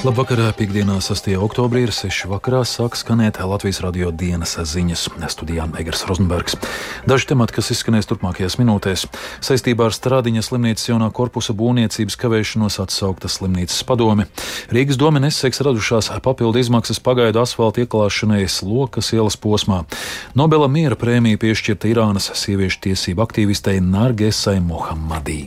Labvakar, piekdienā, 6. oktobrī ir 6. vakarā sāk skanēt Latvijas radio dienas ziņas studijā Egers Rozenbergs. Daži temati, kas izskanēs turpmākajās minūtēs, saistībā ar Strādiņa slimnīcas jaunā korpusa būvniecības kavēšanos atsaukta slimnīcas padome. Rīgas doma neseks radušās papildu izmaksas pagaidu asfalta ieklāšanai Slokas ielas posmā. Nobela miera prēmija piešķirta Irānas sieviešu tiesību aktīvistei Nargesai Mohammadī.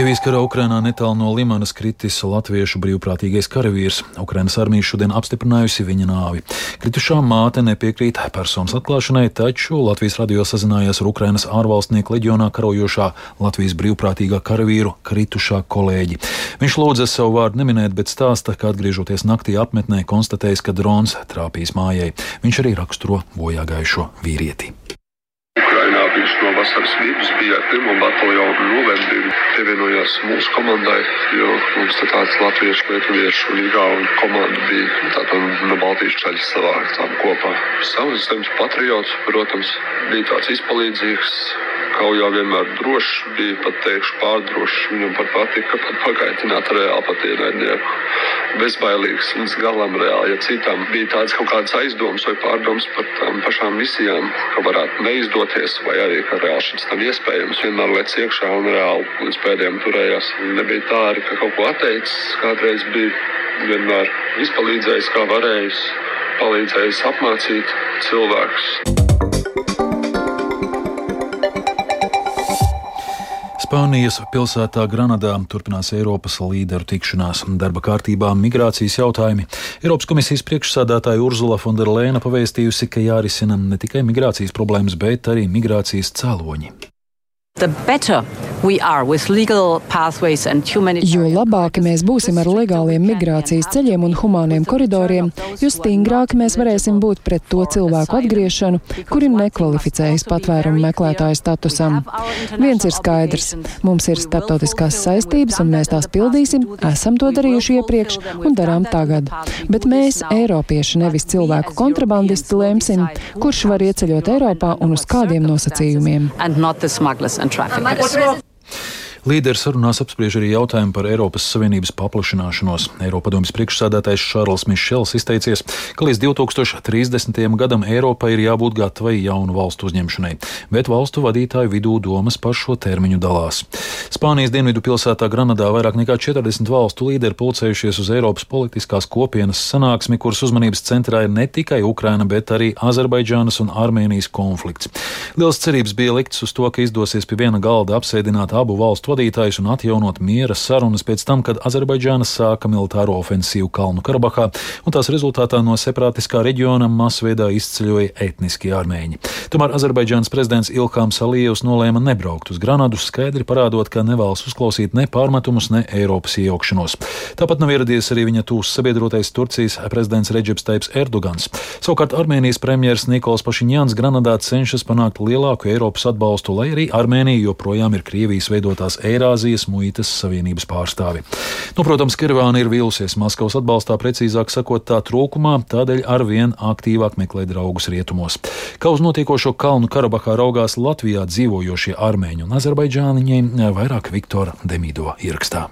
Krievijas kara Ukrainā netālu no Limanas kritis latviešu brīvprātīgais karavīrs. Ukrainas armija šodien apstiprinājusi viņa nāvi. Kritušā māte nepiekrīt personas atklāšanai, taču Latvijas radio sazinājās ar Ukrainas ārvalstnieku leģionā karojošā Latvijas brīvprātīgā karavīru kritušā kolēģi. Viņš lūdza savu vārdu neminēt, bet stāsta, ka atgriežoties naktī apmetnē, konstatējis, ka drons trāpīs mājai. Viņš arī raksturo bojā gājušo vīrieti. No vasaras vidus bija ar pirmo bataljonu novembrī. Pievienojās mūsu komandai, jo mums tāds latviešu, lietuviešu un igauņu komanda bija tāda no Baltijas ceļa savāktām kopā. Savas zemes patriots, protams, bija tāds izpalīdzīgs kaujā vienmēr drošs, bija pat teikšu pārdrošs. Viņam pat patika pat pagaitināt reāli pat ienaidnieku. Bezbailīgs līdz galam reāli. Ja citām bija tādas kaut kādas aizdomas vai pārdomas par tām pašām misijām, ka varētu neizdoties, vai arī ka reāli šis tam iespējams, vienmēr lec iekšā un reāli līdz pēdējiem turējās. Nebija tā arī, ka kaut ko atteicis. Kādreiz bija vienmēr izpalīdzējis, kā varējis, palīdzējis apmācīt cilvēkus. Spānijas pilsētā Granadā turpinās Eiropas līderu tikšanās. Darba kārtībā migrācijas jautājumi. Eiropas komisijas priekšsādātāja Urzula Fonderleina pavēstījusi, ka jārisina ne tikai migrācijas problēmas, bet arī migrācijas cēloņi. Jo labāki mēs būsim ar legāliem migrācijas ceļiem un humāniem koridoriem, jo stingrāki mēs varēsim būt pret to cilvēku atgriešanu, kuri nekvalificējas patvērumu meklētāju statusam. Viens ir skaidrs - mums ir starptautiskās saistības, un mēs tās pildīsim, esam to darījuši iepriekš un darām tagad. Bet mēs, Eiropieši, nevis cilvēku kontrabandisti, lemsim, kurš var ieceļot Eiropā un uz kādiem nosacījumiem and traffickers. Līderis sarunās apspriež arī jautājumu par Eiropas Savienības paplašināšanos. Eiropadomas priekšsādātājs Šārls Mišels izteicies, ka līdz 2030. gadam Eiropai ir jābūt gatavai jaunu valstu uzņemšanai, bet valstu vadītāju vidū domas par šo termiņu dalās. Spānijas dienvidu pilsētā Granadā vairāk nekā 40 valstu līderi pulcējušies uz Eiropas politiskās kopienas sanāksmi, kuras uzmanības centrā ir ne tikai Ukraina, bet arī Azerbaidžānas un Armēnijas konflikts. Liels cerības bija likts uz to, ka izdosies pie viena galda apsēdināt abu valstu vadītājus un atjaunot miera sarunas pēc tam, kad Azerbaidžāna sāka militāro ofensīvu Kalnu Karabahā, un tās rezultātā no separātiskā reģiona masveidā izceļoja etniskie armēņi. Tomēr Azerbaidžānas prezidents Ilhāms Alijevs nolēma nebraukt uz Granadu, skaidri parādot, ka nevēlas uzklausīt ne pārmetumus, ne Eiropas iejaukšanos. Tāpat nav ieradies arī viņa tūs sabiedrotais Turcijas prezidents Reģips Taips Erdogans. Savukārt Armēnijas premjers Nikols Pašiņāns Granadā cenšas panākt lielāku Eiropas atbalstu, lai arī Armēnija joprojām ir Krievijas veidotās Eirāzijas muitas savienības pārstāvi. Nu, protams, Kirvāna ir vīlusies Maskavas atbalstā, precīzāk sakot, tā trūkumā, tādēļ arvien aktīvāk meklē draugus rietumos. Kā uz notiekošo Kalnu Karabahā raugās Latvijā dzīvojošie armēņi un azerbaidžāniņi, vairāk Viktora Demīdo ierakstā.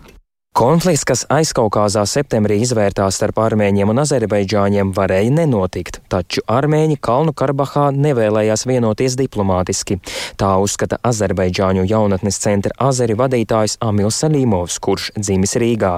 Konflikts, kas aizkaukāzā septembrī izvērtās starp armēņiem un azerbaidžāņiem, varēja nenotikt, taču armēņi Kalnu Karabahā nevēlējās vienoties diplomātiski. Tā uzskata Azerbaidžāņu jaunatnes centra Azeri vadītājs Amils Salīmovs, kurš dzimis Rīgā.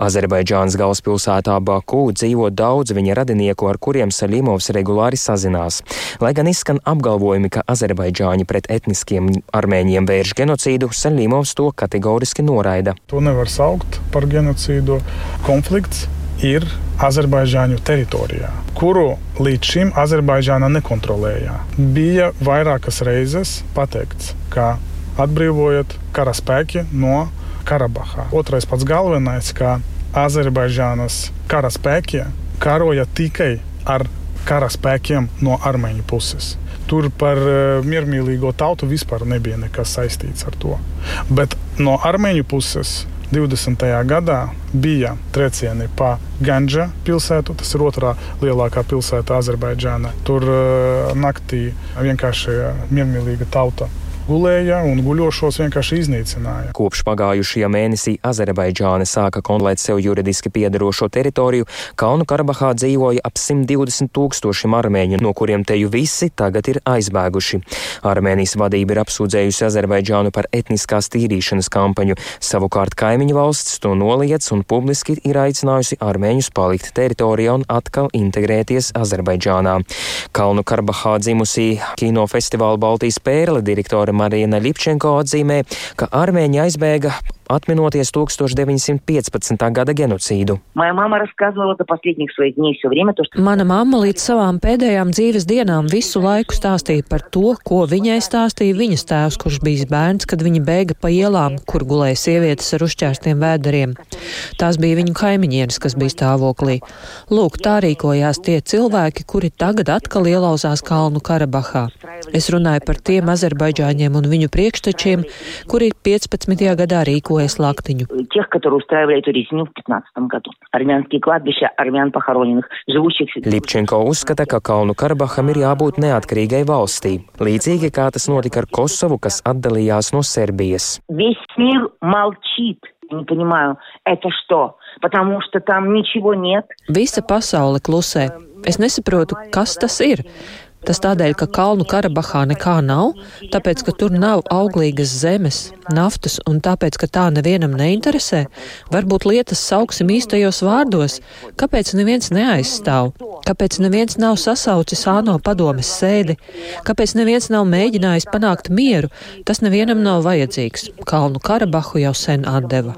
Azerbaidžānas galvaspilsētā Baku dzīvo daudz viņa radinieku, ar kuriem Salīmovs regulāri sazinās. Lai gan izskan apgalvojumi, ka azerbaidžāņi pret etniskiem armēņiem vērš genocīdu, Salīmovs to kategoriski noraida. To nevar saukt par genocīdu. Konflikts ir Azerbaidžāņu teritorijā, kuru līdz šim Azerbaidžāna nekontrolēja. Bija vairākas reizes pateikts, ka atbrīvojot karaspēki no Karabahā. Otrais pats galvenais, ka Azerbaidžānas karaspēki karoja tikai ar karaspēkiem no armēņu puses. Tur par uh, miermīlīgo tautu vispār nebija nekas saistīts ar to. Bet no armēņu puses 20. gadā bija triecieni pa Ganģa pilsētu, tas ir otrā lielākā pilsēta Azerbaidžānā. Tur uh, naktī vienkārši miermīlīga tauta gulēja un guļošos vienkārši iznīcināja. Kopš pagājušajā mēnesī Azerbaidžāna sāka kontrolēt sev juridiski piedarošo teritoriju, Kalnu Karabahā dzīvoja ap 120 tūkstošiem armēņu, no kuriem teju visi tagad ir aizbēguši. Armēnijas vadība ir apsūdzējusi Azerbaidžānu par etniskās tīrīšanas kampaņu, savukārt kaimiņu valsts to noliec un publiski ir aicinājusi armēņus palikt teritorijā un atkal integrēties Azerbaidžānā. Kalnu Karabahā dzimusī kinofestivāla Baltijas pērle direktore Marina Lipčenko atzīmē, ka armēņi aizbēga atminoties 1915. gada genocīdu. Mana mamma līdz savām pēdējām dzīves dienām visu laiku stāstīja par to, ko viņai stāstīja viņas tēvs, kurš bija bērns, kad viņa bēga pa ielām, kur gulēja sievietes ar uzķērstiem vēderiem. Tās bija viņu kaimiņienes, kas bija stāvoklī. Lūk, tā rīkojās tie cilvēki, kuri tagad atkal ielauzās Kalnu Karabahā. Es runāju par tiem azerbaidžāņiem un viņu priekštečiem, kuri 15. gadā rīkoja устраивая слактыню. Тех, которые устраивали эту резню в 15 году. Армянские кладбища армян похороненных, живущих... Lipčenko uzskata, ka Kalnu Karabaham ir jābūt neatkarīgai valstī, līdzīgi kā tas notika ar Kosovu, kas atdalījās no Serbijas. Весь мир молчит. Не понимаю, это что? Потому что там ничего нет. Visa pasaule klusē. Es nesaprotu, kas tas ir. Tas tādēļ, ka Kalnu Karabahā nekā nav, tāpēc, ka tur nav auglīgas zemes, naftas un tāpēc, ka tā nevienam neinteresē. Varbūt lietas sauksim īstajos vārdos. Kāpēc neviens neaizstāv? Kāpēc neviens nav sasaucis āno padomes sēdi? Kāpēc neviens nav mēģinājis panākt mieru? Tas nevienam nav vajadzīgs. Kalnu Karabahu jau sen atdeva.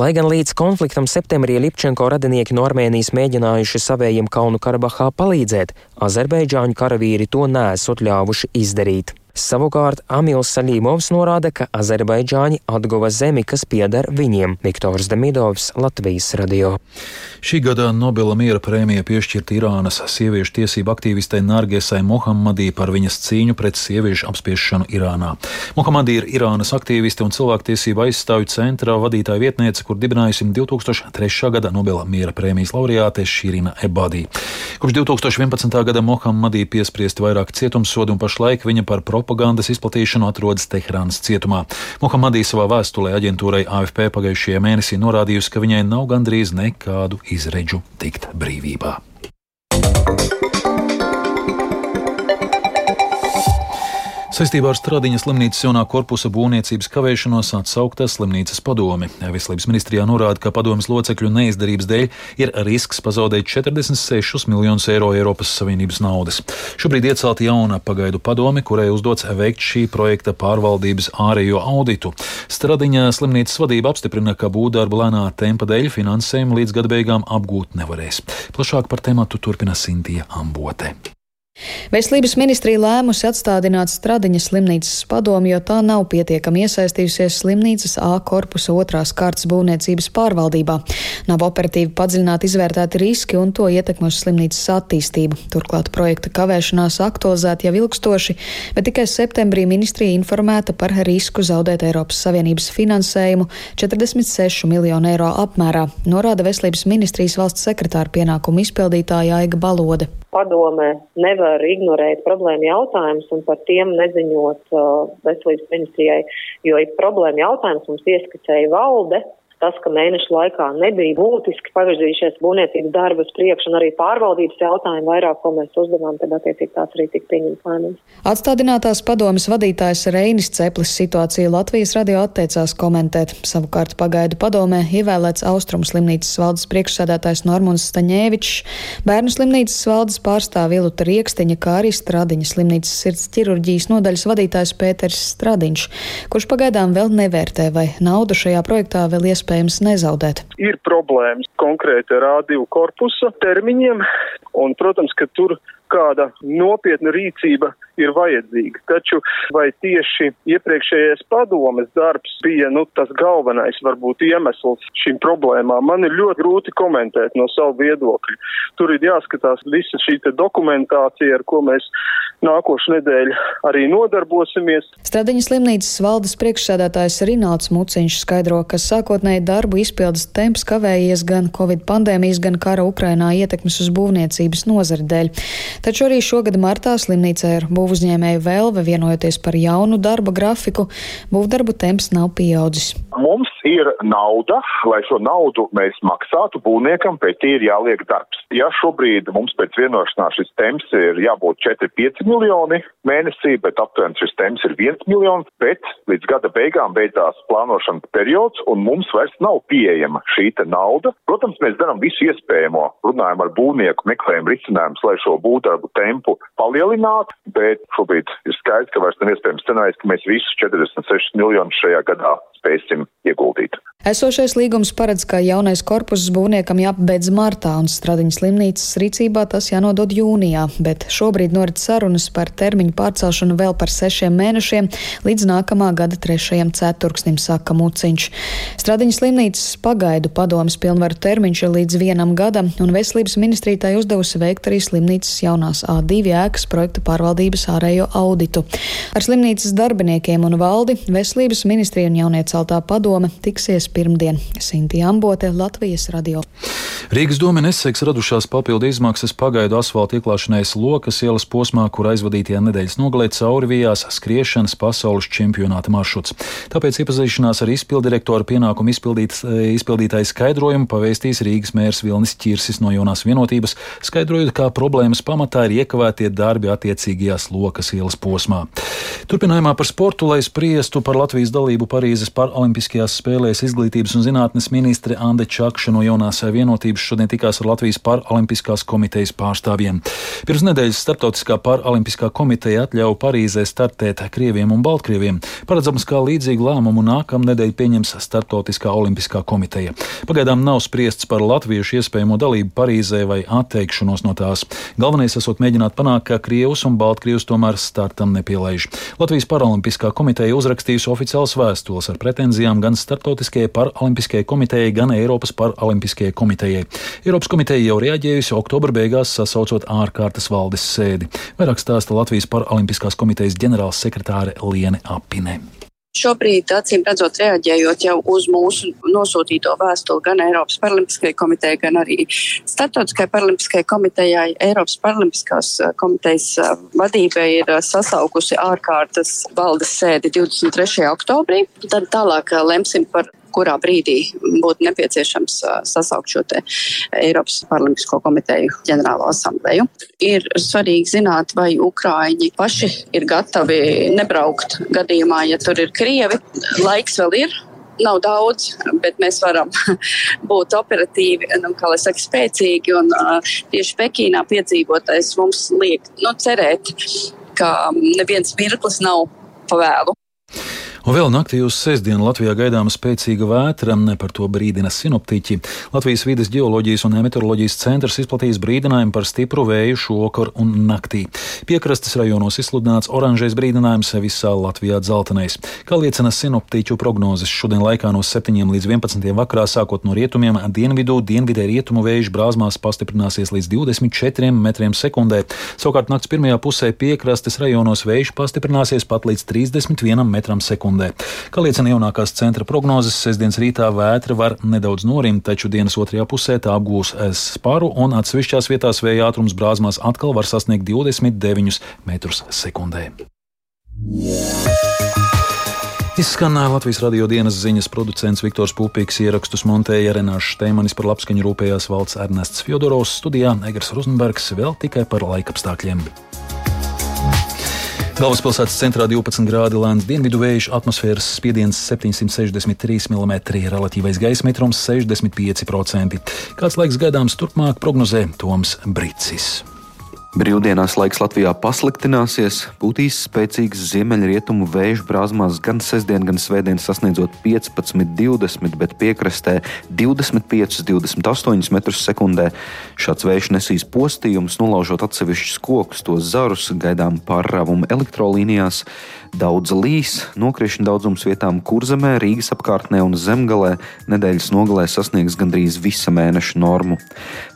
Lai gan līdz konfliktam septembrī Lipčenko radinieki no Armēnijas mēģinājuši savējiem Kalnu Karabahā palīdzēt, Azerbaidžāņu karavīri to nesot ļāvuši izdarīt. Savukārt Amils Salīmovs norāda, ka Azerbaidžāņi atguva zemi, kas pieder viņiem. Viktors Demidovs, Latvijas radio. Šī gada Nobela miera prēmija piešķirta Irānas sieviešu tiesību aktīvistei Nārgesai Mohammadī par viņas cīņu pret sieviešu apspiešanu Irānā. Mohammadī ir Irānas aktīviste un cilvēktiesību aizstāvju centrā vadītāja vietniece, kur dibinājusi 2003. gada Nobela miera prēmijas laureāte Šīrina Ebadī. Kopš 2011. gada Mohammadī piespriesti vairāk cietumsodu un pašlaik viņa par propagandas izplatīšanu atrodas Teherānas cietumā. Mohamadī savā vēstulē aģentūrai AFP pagājušajā mēnesī norādījusi, ka viņai nav gandrīz nekādu izredzu tikt brīvībā. Saistībā ar Stradiņas slimnīcas jaunā korpusa būvniecības kavēšanos atsaukta slimnīcas padome. Veselības ministrijā norāda, ka padomas locekļu neizdarības dēļ ir risks pazaudēt 46 miljonus eiro Eiropas Savienības naudas. Šobrīd iecelta jauna pagaidu padome, kurai uzdots veikt šī projekta pārvaldības ārējo auditu. Stradiņa slimnīcas vadība apstiprina, ka būvdarbu lēnā tempa dēļ finansējumu līdz gada beigām apgūt nevarēs. Plašāk par tematu turpina Sintija Ambote. Veselības ministrija lēmusi atstādināt Stradiņas slimnīcas padomu, jo tā nav pietiekami iesaistījusies slimnīcas A korpusa otrās kārtas būvniecības pārvaldībā. Nav operatīvi padziļināti izvērtēti riski un to ietekmi uz slimnīcas attīstību. Turklāt projekta kavēšanās aktualizēta jau ilgstoši, bet tikai septembrī ministrija informēta par risku zaudēt Eiropas Savienības finansējumu 46 miljonu eiro apmērā, norāda Veselības ministrijas valsts sekretāra pienākumu izpildītāja Aiga Balode padome nevar ignorēt problēmu jautājumus un par tiem neziņot uh, veselības ministrijai, jo ir problēma jautājums mums ieskicēja valde, tas, ka mēnešu laikā nebija būtiski pavirzījušies būvniecības darbus priekš un arī pārvaldības jautājumi vairāk, ko mēs uzdevām, tad attiecīgi tās arī tika pieņemts lēmums. Atstādinātās padomas vadītājs Reinis Ceplis situāciju Latvijas radio atteicās komentēt. Savukārt pagaidu padomē ievēlēts Austrum slimnīcas valdes priekšsēdētājs Normons Staņēvičs, bērnu slimnīcas valdes pārstāv Iluta Riekstiņa, kā arī Stradiņa slimnīcas sirds ķirurģijas nodaļas vadītājs Pēters Stradiņš, kurš pagaidām vēl nevērtē, vai naudu šajā projektā vēl iespējams iespējams nezaudēt? Ir problēmas konkrēti ar A2 korpusa termiņiem, un, protams, ka tur kāda nopietna rīcība ir vajadzīga. Taču vai tieši iepriekšējais padomes darbs bija nu, tas galvenais varbūt iemesls šīm problēmām, man ir ļoti grūti komentēt no savu viedokļu. Tur ir jāskatās visa šī dokumentācija, ar ko mēs nākošu nedēļu arī nodarbosimies. Stradiņas slimnīcas valdes priekšsēdētājs Rināls Muciņš skaidro, ka sākotnēji darbu izpildes temps kavējies gan Covid pandēmijas, gan kara Ukrainā ietekmes uz būvniecības nozari dēļ. Taču arī šogad martā slimnīcā ir būvuzņēmēju vēlve vienojoties par jaunu darba grafiku, būvdarbu temps nav pieaudzis. Mums ir nauda, lai šo naudu mēs maksātu būvniekam, pēc tie ir jāliek darbs. Ja šobrīd mums pēc vienošanās šis temps ir jābūt 4-5 miljoni mēnesī, bet aptuveni šis temps ir 1 miljons, bet līdz gada beigām beidzās plānošanas periods un mums vairs nav pieejama šī nauda. Protams, mēs darām visu iespējamo, runājam ar būvnieku, meklējam risinājumus, lai šo būvdarbu tempu palielinātu, bet šobrīd ir skaidrs, ka vairs nav iespējams scenārijs, ka mēs visus 46 miljonus šajā gadā spēsim ieguldīt. Esošais līgums paredz, ka jaunais korpus būvniekam jāpabeidz martā, un Stradiņas slimnīcas rīcībā tas jānodod jūnijā, bet šobrīd norit sarunas par termiņu pārcelšanu vēl par sešiem mēnešiem līdz nākamā gada trešajam ceturksnim, saka Muciņš. Stradiņas slimnīcas pagaidu padomas pilnvaru termiņš ir līdz vienam gadam, un veselības ministrija tai uzdevusi veikt arī slimnīcas jaunās A2 ēkas projekta pārvaldības ārējo auditu. Ar slimnīcas darbiniekiem un valdi veselības ministrija un jaunieceltā padome tiksies pirmdien. Sinti Ambote, Latvijas radio. Rīgas doma neseks radušās papildu izmaksas pagaidu asfalta ieklāšanai Lokas ielas posmā, kur aizvadītajā nedēļas nogalē cauri vijās skriešanas pasaules čempionāta maršruts. Tāpēc iepazīšanās ar izpildirektoru pienākumu izpildītāju skaidrojumu pavēstīs Rīgas mērs Vilnis Čirsis no jaunās vienotības, skaidrojot, kā problēmas pamatā ir iekavētie darbi attiecīgajās Lokas ielas posmā. Turpinājumā par sportu, lai spriestu par Latvijas dalību Parīzes paralimpiskajās spēlēs izglītības un zinātnes ministre Ande Čakša no jaunās vienotības šodien tikās ar Latvijas Paralimpiskās komitejas pārstāvjiem. Pirms nedēļas Startautiskā Paralimpiskā komiteja atļauja Parīzē startēt Krieviem un Baltkrieviem. Paredzams, ka līdzīgu lēmumu nākamnedēļ pieņems Startautiskā olimpiskā komiteja. Pagaidām nav spriests par latviešu iespējamo dalību Parīzē vai atteikšanos no tās. Galvenais esot mēģināt panākt, ka Krievus un Baltkrievus tomēr startam nepielaiž. Latvijas Paralimpiskā komiteja uzrakstījusi oficiāls vēstules ar pretenzijām gan Startautiskajai Paralimpiskajai komitejai, gan Eiropas Paralimpiskajai komitejai. Eiropas komiteja jau reaģējusi oktobra beigās, sasaucot ārkārtas valdes sēdi. Vairāk stāsta Latvijas Paralimpiskās komitejas ģenerāls sekretāre Liene Apine. Šobrīd, acīm redzot, reaģējot jau uz mūsu nosūtīto vēstuli gan Eiropas Paralimpiskajai komitejai, gan arī Startautiskajai Paralimpiskajai komitejai, Eiropas Paralimpiskās komitejas vadība ir sasaukusi ārkārtas valdes sēdi 23. oktobrī. Tad tālāk lemsim par kurā brīdī būtu nepieciešams sasaukt šo Eiropas Paralimpisko komiteju ģenerālo asambleju. Ir svarīgi zināt, vai Ukrāņi paši ir gatavi nebraukt gadījumā, ja tur ir Krievi. Laiks vēl ir, nav daudz, bet mēs varam būt operatīvi, nu, kā lai saka, spēcīgi. Un uh, tieši Pekīnā piedzīvotais mums liek nu, cerēt, ka neviens mirklis nav pavēlu. Un vēl naktī uz sestdienu Latvijā gaidāma spēcīga vētra, par to brīdina sinoptiķi. Latvijas vides geoloģijas un meteoroloģijas centrs izplatījis brīdinājumu par stipru vēju šokar un naktī. Piekrastes rajonos izsludināts oranžais brīdinājums visā Latvijā dzeltenais. Kā liecina sinoptiķu prognozes, šodien laikā no 7 līdz 11 vakarā sākot no rietumiem dienvidu, dienvidē rietumu vējš brāzmās pastiprināsies līdz 24 metriem sekundē. Savukārt nakts pirmajā pusē piekrastes rajonos vējš pastiprināsies pat līdz 31 metram sekundē sekundē. Kā liecina jaunākās centra prognozes, sestdienas rītā vētra var nedaudz norimt, taču dienas otrajā pusē tā apgūs spāru un atsevišķās vietās vēja ātrums brāzmās atkal var sasniegt 29 metrus sekundē. Izskanēja Latvijas radio dienas ziņas producents Viktors Pupīks, ierakstus montēja Renāšs Steimanis par labskaņu rūpējās valsts Ernests Fjodorovs, studijā Egers Rozenbergs vēl tikai par laikapstākļiem. Galvaspilsētas centrā 12 grādi lēns dienvidu vējš, atmosfēras spiediens 763 mm, relatīvais gaisa mitrums 65%. Kāds laiks gaidāms turpmāk prognozē Toms Brīsis. Brīvdienās laiks Latvijā pasliktināsies, būtīs spēcīgs ziemeļrietumu vējš brāzmās gan sestdien, gan svētdien sasniedzot 15, 20, bet piekrastē 25, 28 metrus sekundē. Šāds vējš nesīs postījumus, nolaužot atsevišķus kokus, tos zarus, gaidām pārrāvumu elektrolīnijās. Daudz līs, nokrišņu daudzums vietām kurzemē, Rīgas apkārtnē un zemgalē nedēļas nogalē sasniegs gandrīz visa mēneša normu.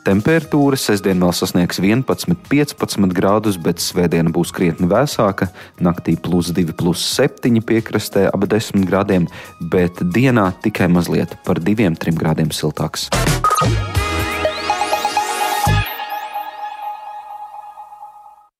Temperatūra sestdien vēl sasniegs 11, 15. 15 grādus, bet svētdiena būs krietni vēsāka. Naktī plus 2, plus 7 piekrastē ap 10 grādiem, bet dienā tikai mazliet par 2-3 grādiem siltāks.